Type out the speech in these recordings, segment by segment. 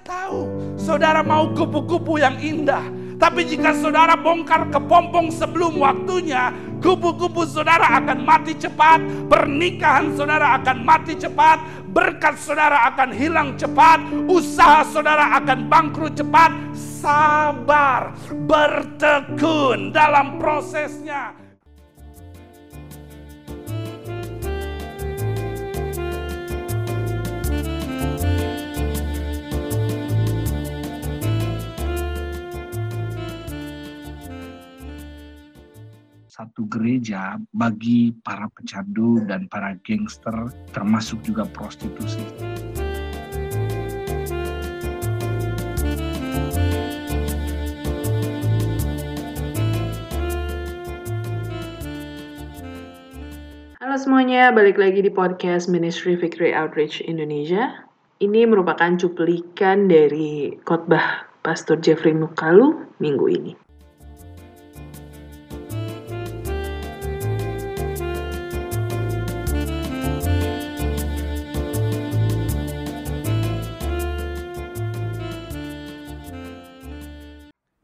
Tahu saudara mau kupu-kupu yang indah. Tapi jika saudara bongkar kepompong sebelum waktunya, kupu-kupu saudara akan mati cepat, pernikahan saudara akan mati cepat, berkat saudara akan hilang cepat, usaha saudara akan bangkrut cepat. Sabar, bertekun dalam prosesnya. Satu gereja bagi para pecandu dan para gangster termasuk juga prostitusi. Halo semuanya, balik lagi di podcast Ministry Victory Outreach Indonesia. Ini merupakan cuplikan dari khotbah Pastor Jeffrey Mukalu minggu ini.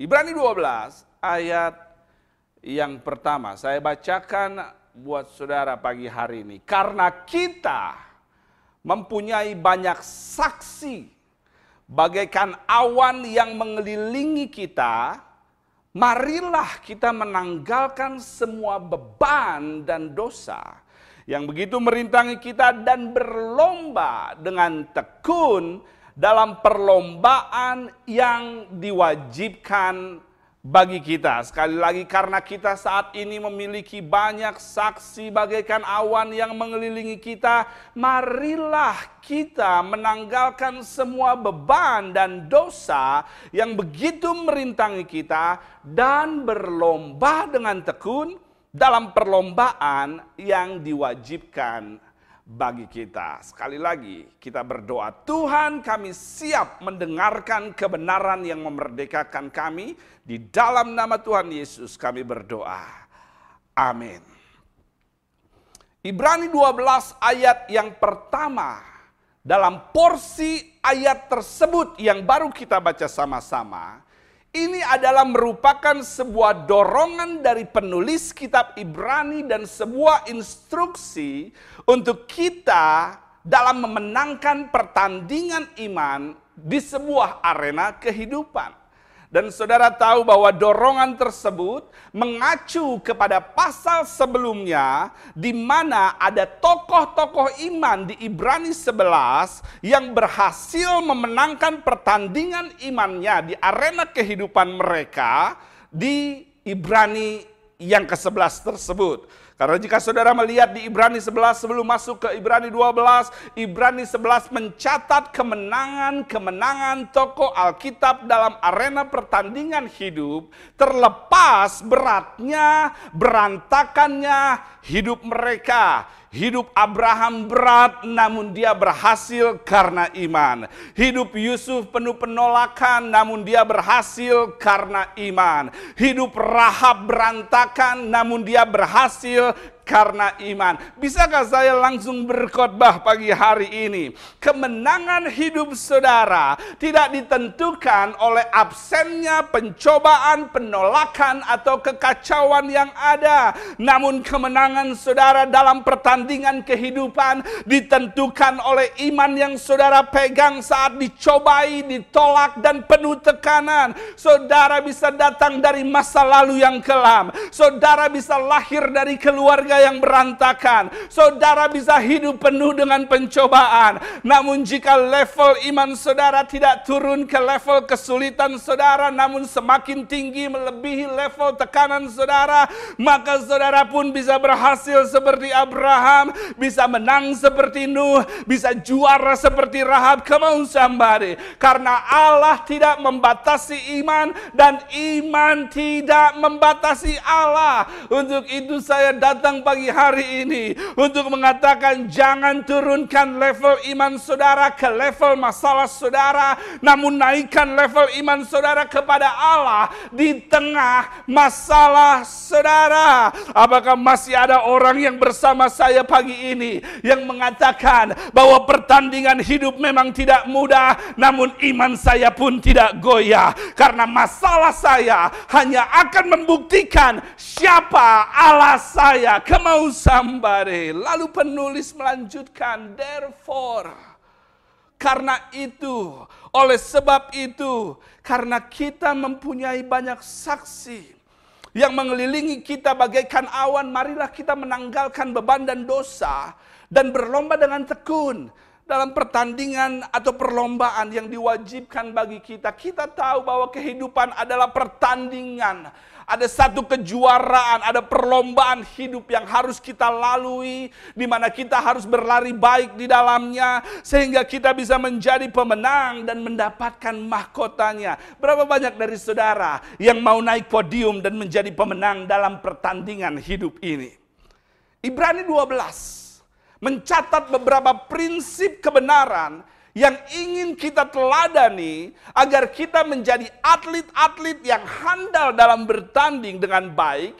Ibrani 12 ayat yang pertama saya bacakan buat saudara pagi hari ini. Karena kita mempunyai banyak saksi bagaikan awan yang mengelilingi kita, marilah kita menanggalkan semua beban dan dosa yang begitu merintangi kita dan berlomba dengan tekun dalam perlombaan yang diwajibkan bagi kita. Sekali lagi karena kita saat ini memiliki banyak saksi bagaikan awan yang mengelilingi kita, marilah kita menanggalkan semua beban dan dosa yang begitu merintangi kita dan berlomba dengan tekun dalam perlombaan yang diwajibkan bagi kita. Sekali lagi, kita berdoa, Tuhan, kami siap mendengarkan kebenaran yang memerdekakan kami. Di dalam nama Tuhan Yesus, kami berdoa. Amin. Ibrani 12 ayat yang pertama dalam porsi ayat tersebut yang baru kita baca sama-sama ini adalah merupakan sebuah dorongan dari penulis kitab Ibrani dan sebuah instruksi untuk kita dalam memenangkan pertandingan iman di sebuah arena kehidupan. Dan saudara tahu bahwa dorongan tersebut mengacu kepada pasal sebelumnya di mana ada tokoh-tokoh iman di Ibrani 11 yang berhasil memenangkan pertandingan imannya di arena kehidupan mereka di Ibrani yang ke-11 tersebut. Karena jika saudara melihat di Ibrani 11 sebelum masuk ke Ibrani 12, Ibrani 11 mencatat kemenangan-kemenangan tokoh Alkitab dalam arena pertandingan hidup terlepas beratnya, berantakannya hidup mereka. Hidup Abraham berat namun dia berhasil karena iman. Hidup Yusuf penuh penolakan namun dia berhasil karena iman. Hidup Rahab berantakan namun dia berhasil karena iman. Bisakah saya langsung berkhotbah pagi hari ini? Kemenangan hidup saudara tidak ditentukan oleh absennya pencobaan, penolakan, atau kekacauan yang ada. Namun kemenangan saudara dalam pertandingan kehidupan ditentukan oleh iman yang saudara pegang saat dicobai, ditolak, dan penuh tekanan. Saudara bisa datang dari masa lalu yang kelam. Saudara bisa lahir dari keluarga yang berantakan. Saudara bisa hidup penuh dengan pencobaan. Namun jika level iman saudara tidak turun ke level kesulitan saudara, namun semakin tinggi melebihi level tekanan saudara, maka saudara pun bisa berhasil seperti Abraham, bisa menang seperti Nuh, bisa juara seperti Rahab. Come on somebody. Karena Allah tidak membatasi iman dan iman tidak membatasi Allah. Untuk itu saya datang pagi hari ini untuk mengatakan jangan turunkan level iman saudara ke level masalah saudara, namun naikkan level iman saudara kepada Allah di tengah masalah saudara. Apakah masih ada orang yang bersama saya pagi ini yang mengatakan bahwa pertandingan hidup memang tidak mudah, namun iman saya pun tidak goyah karena masalah saya hanya akan membuktikan siapa Allah saya. Kemau somebody. Lalu penulis melanjutkan, therefore, karena itu, oleh sebab itu, karena kita mempunyai banyak saksi yang mengelilingi kita bagaikan awan, marilah kita menanggalkan beban dan dosa dan berlomba dengan tekun dalam pertandingan atau perlombaan yang diwajibkan bagi kita. Kita tahu bahwa kehidupan adalah pertandingan. Ada satu kejuaraan, ada perlombaan hidup yang harus kita lalui, di mana kita harus berlari baik di dalamnya, sehingga kita bisa menjadi pemenang dan mendapatkan mahkotanya. Berapa banyak dari saudara yang mau naik podium dan menjadi pemenang dalam pertandingan hidup ini? Ibrani 12 mencatat beberapa prinsip kebenaran yang ingin kita teladani agar kita menjadi atlet-atlet yang handal dalam bertanding dengan baik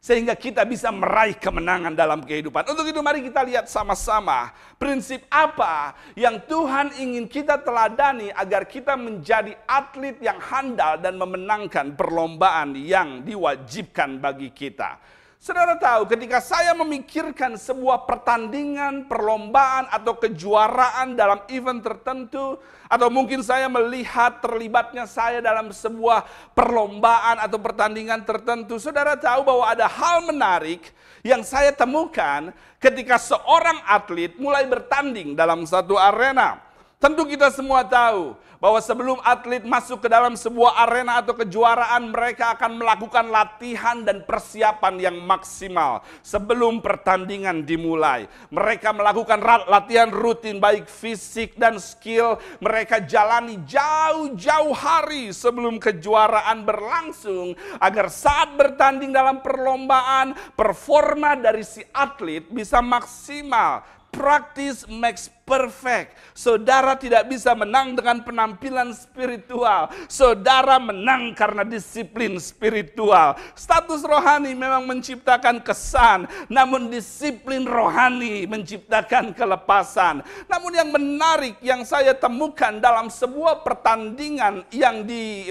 sehingga kita bisa meraih kemenangan dalam kehidupan. Untuk itu mari kita lihat sama-sama prinsip apa yang Tuhan ingin kita teladani agar kita menjadi atlet yang handal dan memenangkan perlombaan yang diwajibkan bagi kita. Saudara tahu ketika saya memikirkan sebuah pertandingan, perlombaan atau kejuaraan dalam event tertentu atau mungkin saya melihat terlibatnya saya dalam sebuah perlombaan atau pertandingan tertentu, Saudara tahu bahwa ada hal menarik yang saya temukan ketika seorang atlet mulai bertanding dalam satu arena. Tentu kita semua tahu bahwa sebelum atlet masuk ke dalam sebuah arena atau kejuaraan, mereka akan melakukan latihan dan persiapan yang maksimal sebelum pertandingan dimulai. Mereka melakukan latihan rutin, baik fisik dan skill. Mereka jalani jauh-jauh hari sebelum kejuaraan berlangsung, agar saat bertanding dalam perlombaan, performa dari si atlet bisa maksimal practice makes perfect. Saudara tidak bisa menang dengan penampilan spiritual. Saudara menang karena disiplin spiritual. Status rohani memang menciptakan kesan, namun disiplin rohani menciptakan kelepasan. Namun yang menarik yang saya temukan dalam sebuah pertandingan yang di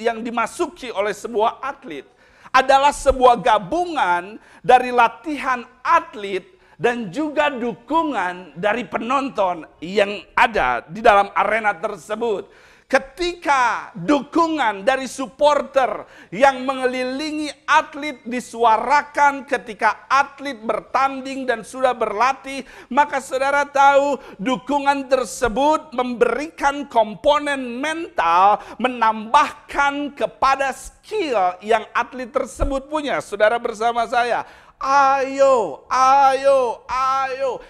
yang dimasuki oleh sebuah atlet adalah sebuah gabungan dari latihan atlet dan juga dukungan dari penonton yang ada di dalam arena tersebut. Ketika dukungan dari supporter yang mengelilingi atlet disuarakan ketika atlet bertanding dan sudah berlatih, maka saudara tahu dukungan tersebut memberikan komponen mental, menambahkan kepada skill yang atlet tersebut punya. Saudara bersama saya, Ayo, ayo, ayo,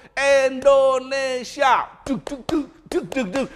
Indonesia. Duk, duk, duk, duk, duk, duk,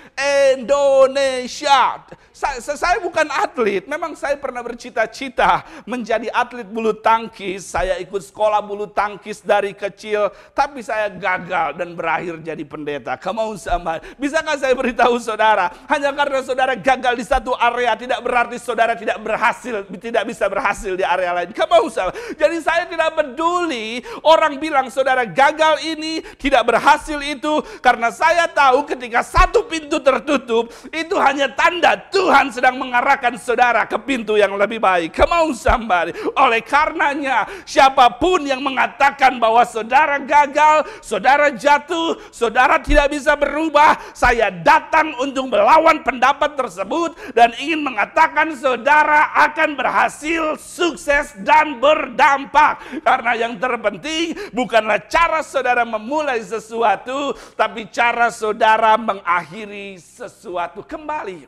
Indonesia. Saya, saya bukan atlet, memang saya pernah bercita-cita menjadi atlet bulu tangkis. Saya ikut sekolah bulu tangkis dari kecil, tapi saya gagal dan berakhir jadi pendeta. Kamu sama, bisakah saya beritahu saudara, hanya karena saudara gagal di satu area tidak berarti saudara tidak berhasil, tidak bisa berhasil di area lain. Kamu sama. Jadi saya tidak peduli orang bilang saudara gagal ini, tidak berhasil itu, karena saya tahu ketika satu pintu tertutup, itu hanya tanda Tuhan sedang mengarahkan saudara ke pintu yang lebih baik. Come on somebody. Oleh karenanya, siapa pun yang mengatakan bahwa saudara gagal, saudara jatuh, saudara tidak bisa berubah, saya datang untuk melawan pendapat tersebut dan ingin mengatakan saudara akan berhasil, sukses, dan berdampak. Karena yang terpenting bukanlah cara saudara memulai sesuatu, tapi cara saudara mengakhiri sesuatu. Kembali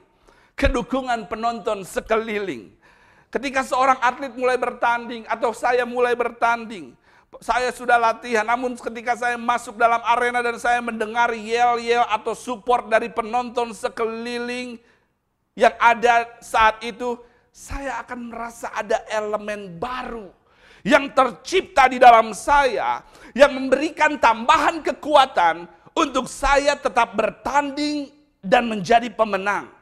kedukungan penonton sekeliling. Ketika seorang atlet mulai bertanding atau saya mulai bertanding, saya sudah latihan, namun ketika saya masuk dalam arena dan saya mendengar yel-yel atau support dari penonton sekeliling yang ada saat itu, saya akan merasa ada elemen baru yang tercipta di dalam saya, yang memberikan tambahan kekuatan untuk saya tetap bertanding dan menjadi pemenang.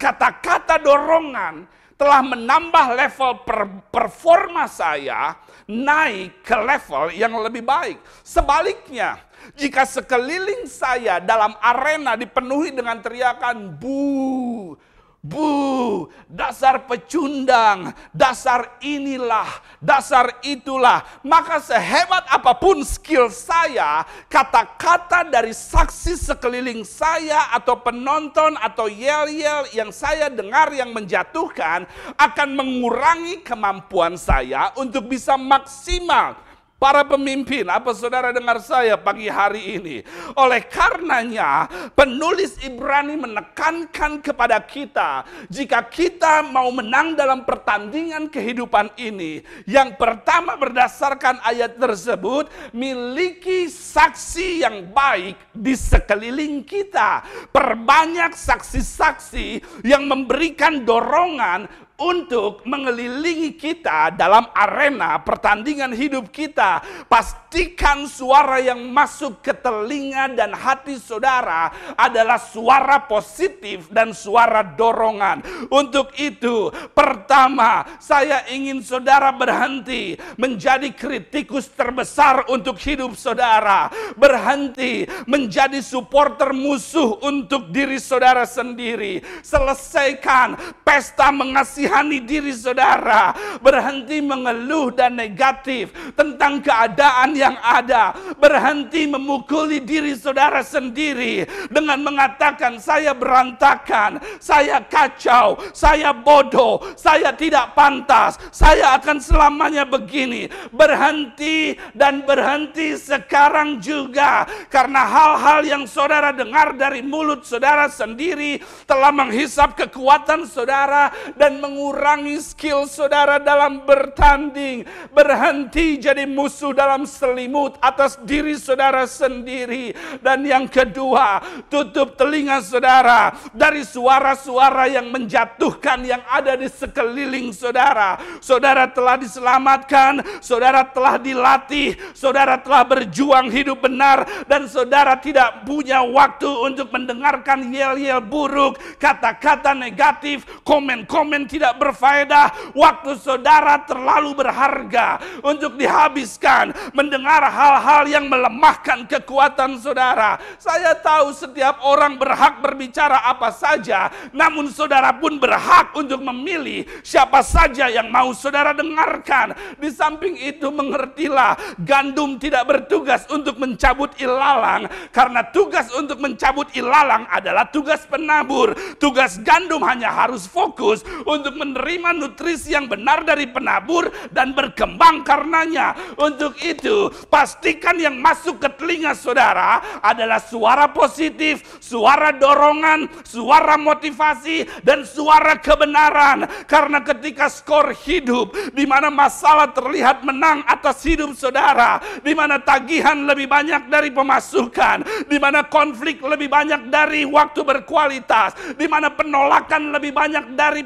Kata-kata dorongan telah menambah level per performa saya naik ke level yang lebih baik. Sebaliknya, jika sekeliling saya dalam arena dipenuhi dengan teriakan bu, Bu, dasar pecundang, dasar inilah, dasar itulah. Maka sehebat apa pun skill saya, kata-kata dari saksi sekeliling saya atau penonton atau yel-yel yang saya dengar yang menjatuhkan akan mengurangi kemampuan saya untuk bisa maksimal Para pemimpin, apa saudara dengar saya pagi hari ini? Oleh karenanya, penulis Ibrani menekankan kepada kita, jika kita mau menang dalam pertandingan kehidupan ini, yang pertama berdasarkan ayat tersebut, miliki saksi yang baik di sekeliling kita. Perbanyak saksi-saksi yang memberikan dorongan untuk mengelilingi kita dalam arena pertandingan hidup kita. Pastikan suara yang masuk ke telinga dan hati saudara adalah suara positif dan suara dorongan. Untuk itu, pertama, saya ingin saudara berhenti menjadi kritikus terbesar untuk hidup saudara. Berhenti menjadi supporter musuh untuk diri saudara sendiri. Selesaikan pesta mengasihi mengasihani diri saudara, berhenti mengeluh dan negatif tentang keadaan yang ada, berhenti memukuli diri saudara sendiri dengan mengatakan saya berantakan, saya kacau, saya bodoh, saya tidak pantas, saya akan selamanya begini. Berhenti dan berhenti sekarang juga karena hal-hal yang saudara dengar dari mulut saudara sendiri telah menghisap kekuatan saudara dan mengulangi mengurangi skill saudara dalam bertanding. Berhenti jadi musuh dalam selimut atas diri saudara sendiri. Dan yang kedua, tutup telinga saudara dari suara-suara yang menjatuhkan yang ada di sekeliling saudara. Saudara telah diselamatkan, saudara telah dilatih, saudara telah berjuang hidup benar, dan saudara tidak punya waktu untuk mendengarkan yel-yel buruk, kata-kata negatif, komen-komen tidak tidak berfaedah. Waktu saudara terlalu berharga untuk dihabiskan mendengar hal-hal yang melemahkan kekuatan saudara. Saya tahu setiap orang berhak berbicara apa saja, namun saudara pun berhak untuk memilih siapa saja yang mau saudara dengarkan. Di samping itu mengertilah gandum tidak bertugas untuk mencabut ilalang karena tugas untuk mencabut ilalang adalah tugas penabur. Tugas gandum hanya harus fokus untuk menerima nutrisi yang benar dari penabur dan berkembang karenanya. Untuk itu, pastikan yang masuk ke telinga saudara adalah suara positif, suara dorongan, suara motivasi, dan suara kebenaran. Karena ketika skor hidup, di mana masalah terlihat menang atas hidup saudara, di mana tagihan lebih banyak dari pemasukan, di mana konflik lebih banyak dari waktu berkualitas, di mana penolakan lebih banyak dari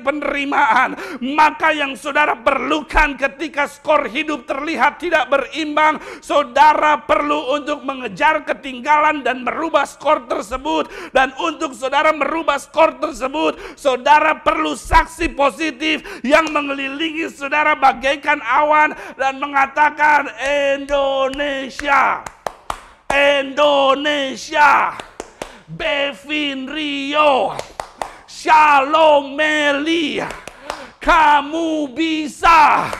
maka yang saudara perlukan ketika skor hidup terlihat tidak berimbang, saudara perlu untuk mengejar ketinggalan dan merubah skor tersebut. Dan untuk saudara merubah skor tersebut, saudara perlu saksi positif yang mengelilingi saudara bagaikan awan dan mengatakan Indonesia. Indonesia. Bevin Rio. Shalom Melia kamu bisa.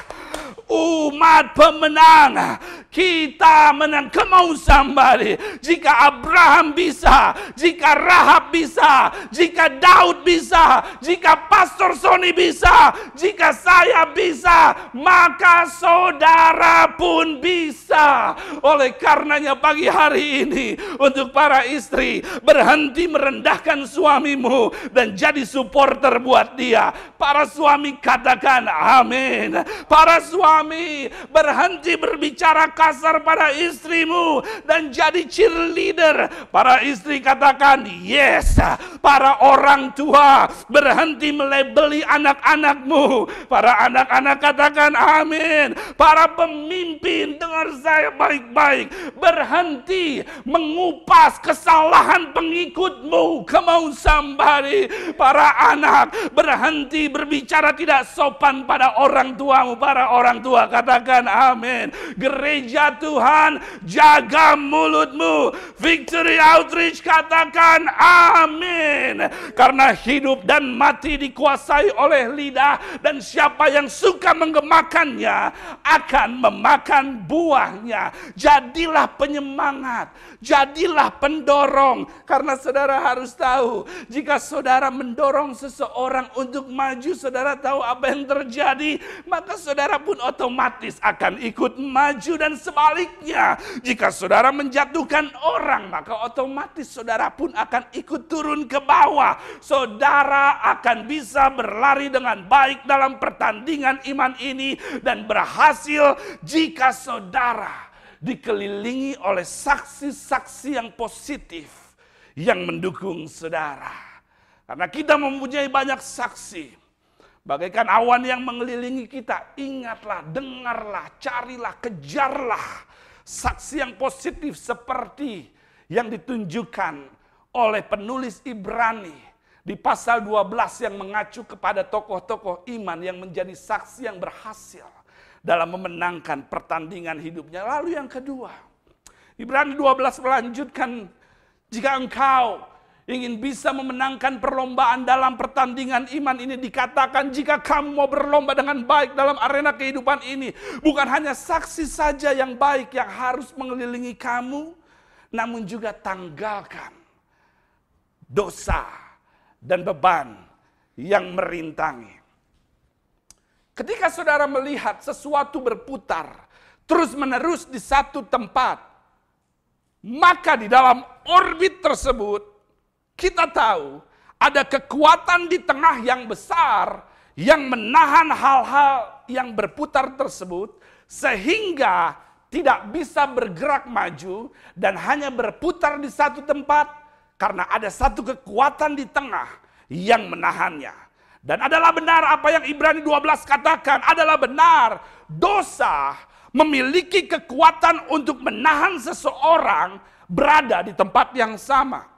Umat pemenang kita menang. Come on somebody. Jika Abraham bisa, jika Rahab bisa, jika Daud bisa, jika Pastor Sony bisa, jika saya bisa, maka saudara pun bisa. Oleh karenanya pagi hari ini untuk para istri berhenti merendahkan suamimu dan jadi supporter buat dia. Para suami katakan amin. Para suami berhenti berbicara kasar pada istrimu dan jadi cheerleader. Para istri katakan yes. Para orang tua berhenti melebeli anak-anakmu. Para anak-anak katakan amin. Para pemimpin dengar saya baik-baik. Berhenti mengupas kesalahan pengikutmu. Come on somebody. Para anak berhenti berbicara tidak sopan pada orang tuamu. Para orang tua katakan amin. Gereja Tuhan jaga mulutmu. Victory Outreach katakan amin. Karena hidup dan mati dikuasai oleh lidah dan siapa yang suka menggemakannya akan memakan buahnya. Jadilah penyemangat, jadilah pendorong. Karena saudara harus tahu, jika saudara mendorong seseorang untuk maju, saudara tahu apa yang terjadi, maka saudara pun otomatis akan ikut maju dan sebaliknya. Jika saudara menjatuhkan orang, maka otomatis saudara pun akan ikut turun ke bawah. Saudara akan bisa berlari dengan baik dalam pertandingan iman ini dan berhasil jika saudara dikelilingi oleh saksi-saksi yang positif yang mendukung saudara. Karena kita mempunyai banyak saksi. Bagaikan awan yang mengelilingi kita, ingatlah, dengarlah, carilah, kejarlah saksi yang positif seperti yang ditunjukkan oleh penulis Ibrani di pasal 12 yang mengacu kepada tokoh-tokoh iman yang menjadi saksi yang berhasil dalam memenangkan pertandingan hidupnya. Lalu yang kedua, Ibrani 12 melanjutkan, jika engkau ingin bisa memenangkan perlombaan dalam pertandingan iman ini. Dikatakan jika kamu mau berlomba dengan baik dalam arena kehidupan ini bukan hanya saksi saja yang baik yang harus mengelilingi kamu namun juga tanggalkan dosa dan beban yang merintangi. Ketika saudara melihat sesuatu berputar terus-menerus di satu tempat maka di dalam orbit tersebut kita tahu ada kekuatan di tengah yang besar yang menahan hal-hal yang berputar tersebut sehingga tidak bisa bergerak maju dan hanya berputar di satu tempat karena ada satu kekuatan di tengah yang menahannya. Dan adalah benar apa yang Ibrani 12 katakan, adalah benar dosa memiliki kekuatan untuk menahan seseorang berada di tempat yang sama.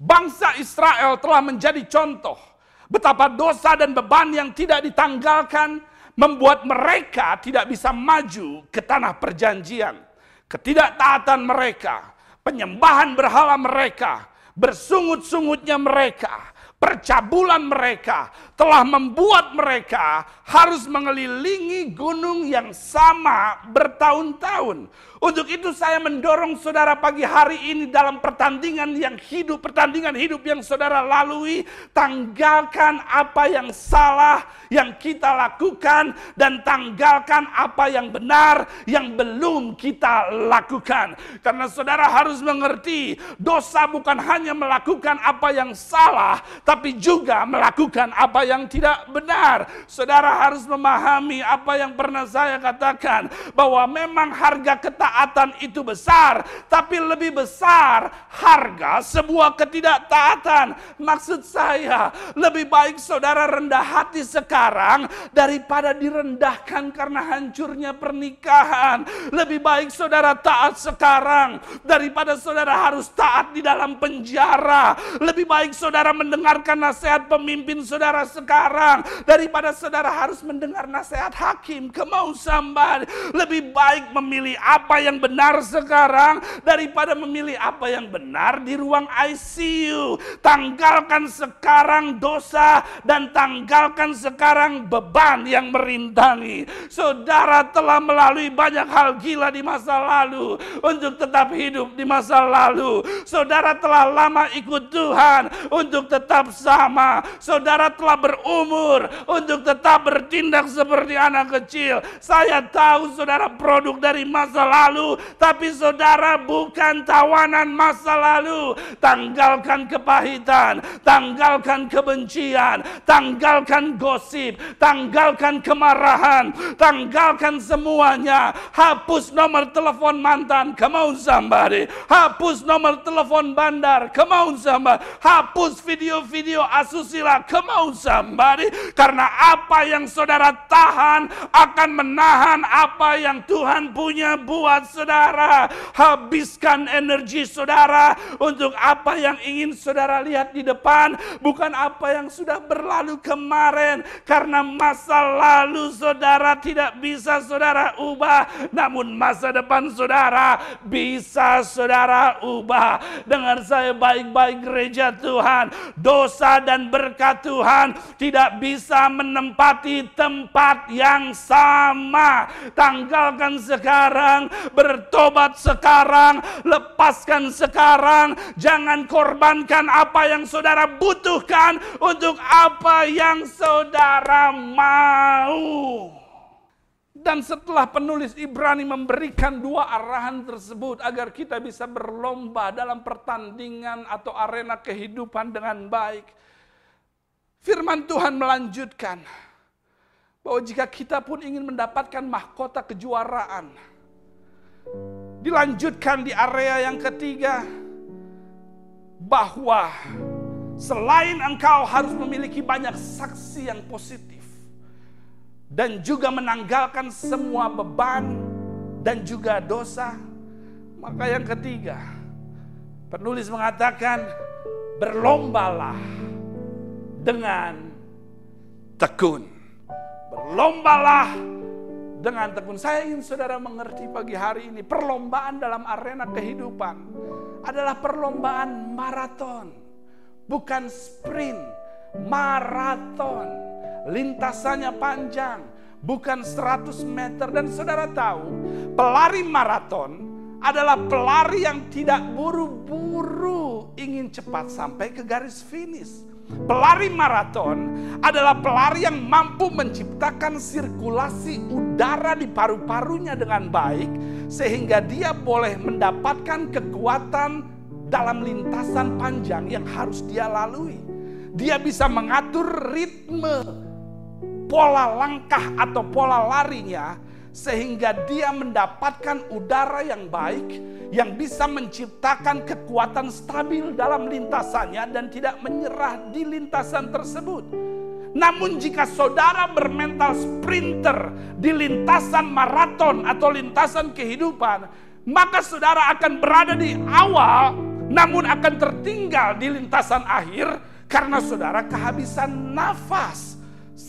Bangsa Israel telah menjadi contoh betapa dosa dan beban yang tidak ditanggalkan membuat mereka tidak bisa maju ke tanah perjanjian. Ketidaktaatan mereka, penyembahan berhala mereka, bersungut-sungutnya mereka, percabulan mereka telah membuat mereka harus mengelilingi gunung yang sama bertahun-tahun untuk itu saya mendorong saudara pagi hari ini dalam pertandingan yang hidup, pertandingan hidup yang saudara lalui, tanggalkan apa yang salah yang kita lakukan dan tanggalkan apa yang benar yang belum kita lakukan. Karena saudara harus mengerti, dosa bukan hanya melakukan apa yang salah, tapi juga melakukan apa yang tidak benar. Saudara harus memahami apa yang pernah saya katakan bahwa memang harga ketaatan ketaatan itu besar, tapi lebih besar harga sebuah ketidaktaatan. Maksud saya, lebih baik saudara rendah hati sekarang daripada direndahkan karena hancurnya pernikahan. Lebih baik saudara taat sekarang daripada saudara harus taat di dalam penjara. Lebih baik saudara mendengarkan nasihat pemimpin saudara sekarang daripada saudara harus mendengar nasihat hakim. Kemau sambar. Lebih baik memilih apa yang benar sekarang daripada memilih apa yang benar di ruang ICU. Tanggalkan sekarang dosa dan tanggalkan sekarang beban yang merintangi. Saudara telah melalui banyak hal gila di masa lalu untuk tetap hidup di masa lalu. Saudara telah lama ikut Tuhan untuk tetap sama. Saudara telah berumur untuk tetap bertindak seperti anak kecil. Saya tahu saudara produk dari masa lalu lalu, tapi saudara bukan tawanan masa lalu. Tanggalkan kepahitan, tanggalkan kebencian, tanggalkan gosip, tanggalkan kemarahan, tanggalkan semuanya. Hapus nomor telepon mantan, come on somebody. Hapus nomor telepon bandar, come on somebody. Hapus video-video asusila, come on somebody. Karena apa yang saudara tahan akan menahan apa yang Tuhan punya buat saudara. Habiskan energi saudara untuk apa yang ingin saudara lihat di depan, bukan apa yang sudah berlalu kemarin. Karena masa lalu saudara tidak bisa saudara ubah, namun masa depan saudara bisa saudara ubah. Dengar saya baik-baik gereja Tuhan, dosa dan berkat Tuhan tidak bisa menempati tempat yang sama. Tanggalkan sekarang, bertobat sekarang, lepaskan sekarang, jangan korbankan apa yang saudara butuhkan untuk apa yang saudara mau. Dan setelah penulis Ibrani memberikan dua arahan tersebut agar kita bisa berlomba dalam pertandingan atau arena kehidupan dengan baik. Firman Tuhan melanjutkan bahwa jika kita pun ingin mendapatkan mahkota kejuaraan, dilanjutkan di area yang ketiga bahwa selain engkau harus memiliki banyak saksi yang positif dan juga menanggalkan semua beban dan juga dosa, maka yang ketiga penulis mengatakan berlombalah dengan tekun. Berlombalah dengan tekun. Saya ingin saudara mengerti pagi hari ini, perlombaan dalam arena kehidupan adalah perlombaan maraton, bukan sprint, maraton. Lintasannya panjang, bukan 100 meter dan saudara tahu, pelari maraton adalah pelari yang tidak buru-buru ingin cepat sampai ke garis finish. Pelari maraton adalah pelari yang mampu menciptakan sirkulasi udara di paru-parunya dengan baik, sehingga dia boleh mendapatkan kekuatan dalam lintasan panjang yang harus dia lalui. Dia bisa mengatur ritme pola langkah atau pola larinya sehingga dia mendapatkan udara yang baik yang bisa menciptakan kekuatan stabil dalam lintasannya dan tidak menyerah di lintasan tersebut. Namun jika saudara bermental sprinter di lintasan maraton atau lintasan kehidupan, maka saudara akan berada di awal namun akan tertinggal di lintasan akhir karena saudara kehabisan nafas.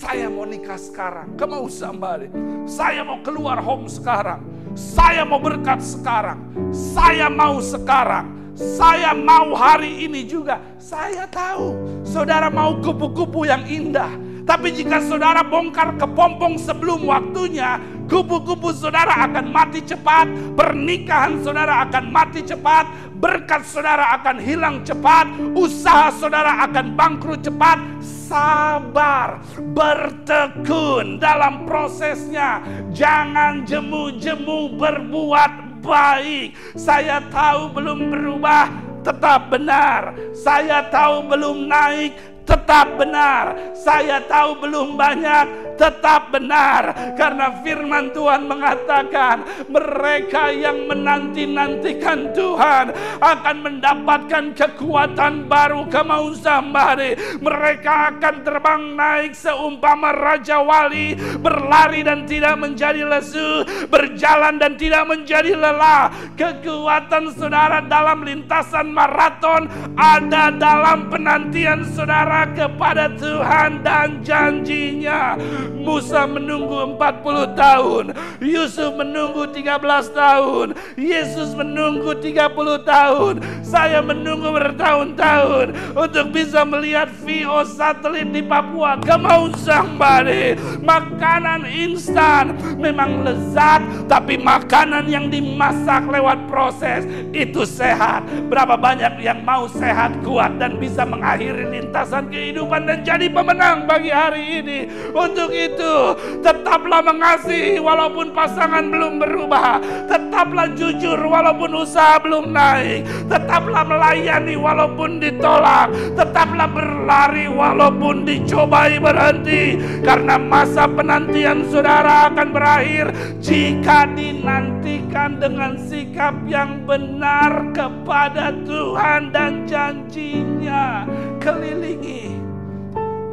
Saya mau nikah sekarang. Kamu somebody. Saya mau keluar home sekarang. Saya mau berkat sekarang. Saya mau sekarang. Saya mau hari ini juga. Saya tahu saudara mau kupu-kupu yang indah. Tapi jika saudara bongkar kepompong sebelum waktunya, kupu-kupu saudara akan mati cepat, pernikahan saudara akan mati cepat, berkat saudara akan hilang cepat, usaha saudara akan bangkrut cepat, sabar, bertekun dalam prosesnya. Jangan jemu-jemu berbuat baik. Saya tahu belum berubah, tetap benar. Saya tahu belum naik, tetap benar. Saya tahu belum banyak, tetap benar. Karena firman Tuhan mengatakan, mereka yang menanti-nantikan Tuhan akan mendapatkan kekuatan baru kemau sambari. Mereka akan terbang naik seumpama Raja Wali, berlari dan tidak menjadi lesu, berjalan dan tidak menjadi lelah. Kekuatan saudara dalam lintasan maraton ada dalam penantian saudara kepada Tuhan dan janjinya. Musa menunggu 40 tahun, Yusuf menunggu 13 tahun, Yesus menunggu 30 tahun, saya menunggu bertahun-tahun untuk bisa melihat VO satelit di Papua. Kemau somebody, makanan instan memang lezat, tapi makanan yang dimasak lewat proses itu sehat. Berapa banyak yang mau sehat, kuat dan bisa mengakhiri lintasan kehidupan dan jadi pemenang bagi hari ini. Untuk itu, tetaplah mengasihi walaupun pasangan belum berubah. Tetaplah jujur walaupun usaha belum naik. Tetaplah melayani walaupun ditolak. Tetaplah berlari walaupun dicobai berhenti. Karena masa penantian saudara akan berakhir jika dinantikan dengan sikap yang benar kepada Tuhan dan janjinya. Kelilingi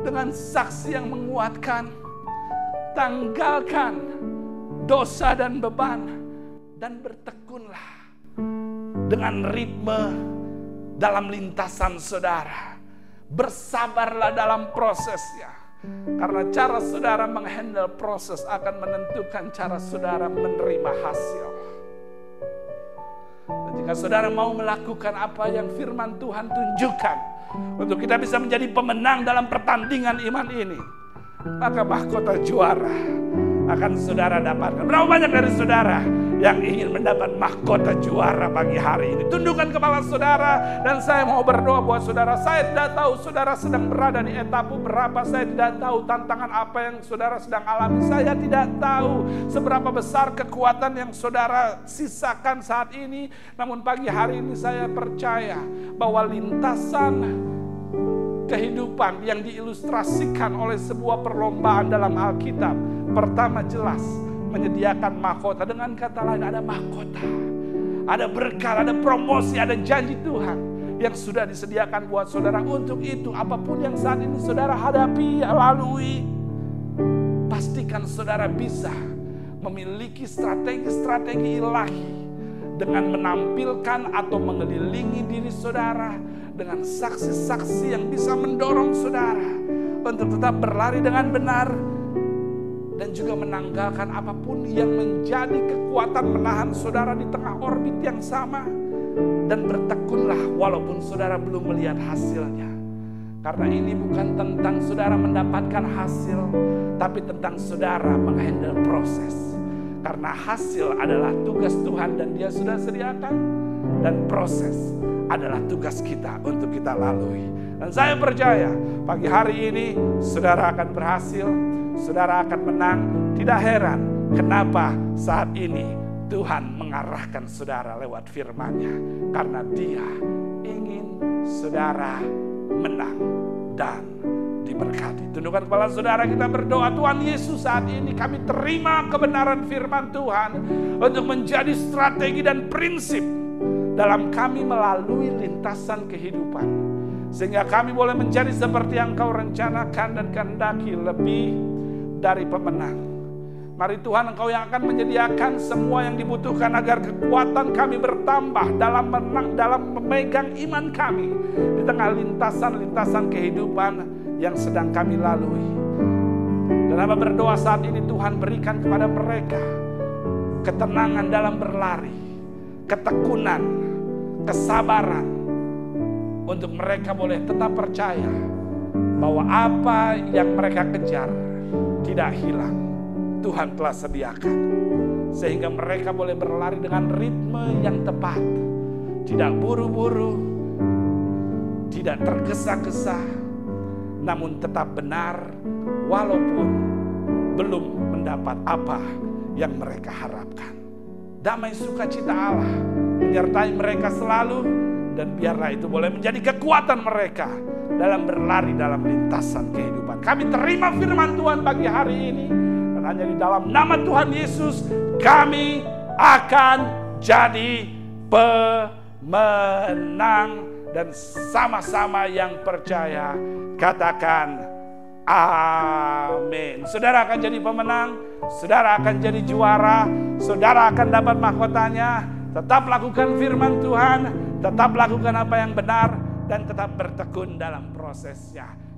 dengan saksi yang menguatkan. Tanggalkan dosa dan beban dan bertekunlah dengan ritme dalam lintasan saudara. Bersabarlah dalam prosesnya. Karena cara saudara menghandle proses akan menentukan cara saudara menerima hasil. Dan jika saudara mau melakukan apa yang firman Tuhan tunjukkan, untuk kita bisa menjadi pemenang dalam pertandingan iman ini, maka mahkota juara akan saudara dapatkan. Berapa banyak dari saudara yang ingin mendapat mahkota juara pagi hari ini? Tundukkan kepala saudara dan saya mau berdoa buat saudara. Saya tidak tahu saudara sedang berada di etapu berapa. Saya tidak tahu tantangan apa yang saudara sedang alami. Saya tidak tahu seberapa besar kekuatan yang saudara sisakan saat ini. Namun pagi hari ini saya percaya bahwa lintasan kehidupan yang diilustrasikan oleh sebuah perlombaan dalam Alkitab. Pertama jelas menyediakan mahkota. Dengan kata lain ada mahkota. Ada berkah, ada promosi, ada janji Tuhan yang sudah disediakan buat saudara. Untuk itu apa pun yang saat ini saudara hadapi, lalui. Pastikan saudara bisa memiliki strategi-strategi ilahi dengan menampilkan atau mengelilingi diri saudara dengan saksi-saksi yang bisa mendorong saudara untuk tetap berlari dengan benar dan juga menanggalkan apa pun yang menjadi kekuatan menahan saudara di tengah orbit yang sama dan bertekunlah walaupun saudara belum melihat hasilnya. Karena ini bukan tentang saudara mendapatkan hasil, tapi tentang saudara menghandle proses. Karena hasil adalah tugas Tuhan dan dia sudah sediakan dan proses adalah tugas kita untuk kita lalui. Dan saya percaya pagi hari ini saudara akan berhasil, saudara akan menang. Tidak heran kenapa saat ini Tuhan mengarahkan saudara lewat firman-Nya. Karena dia ingin saudara menang dan diberkati. Tundukkan kepala saudara kita berdoa. Tuhan Yesus saat ini kami terima kebenaran firman Tuhan untuk menjadi strategi dan prinsip dalam kami melalui lintasan kehidupan. Sehingga kami boleh menjadi seperti yang kau rencanakan dan kehendaki lebih dari pemenang. Mari Tuhan Engkau yang akan menyediakan semua yang dibutuhkan agar kekuatan kami bertambah dalam menang, dalam memegang iman kami di tengah lintasan-lintasan kehidupan yang sedang kami lalui. Dan apa berdoa saat ini Tuhan berikan kepada mereka ketenangan dalam berlari, ketekunan, kesabaran untuk mereka boleh tetap percaya bahwa apa yang mereka kejar tidak hilang. Tuhan telah sediakan sehingga mereka boleh berlari dengan ritme yang tepat, tidak buru-buru, tidak tergesa-gesa, namun tetap benar walaupun belum mendapat apa yang mereka harapkan. Damai sukacita Allah menyertai mereka selalu dan biarlah itu boleh menjadi kekuatan mereka dalam berlari dalam lintasan kehidupan. Kami terima firman Tuhan pagi hari ini dan hanya di dalam nama Tuhan Yesus kami akan jadi pemenang dan sama-sama yang percaya katakan amin. Saudara akan jadi pemenang, saudara akan jadi juara, saudara akan dapat mahkotanya Tetap lakukan firman Tuhan, tetap lakukan apa yang benar, dan tetap bertekun dalam prosesnya.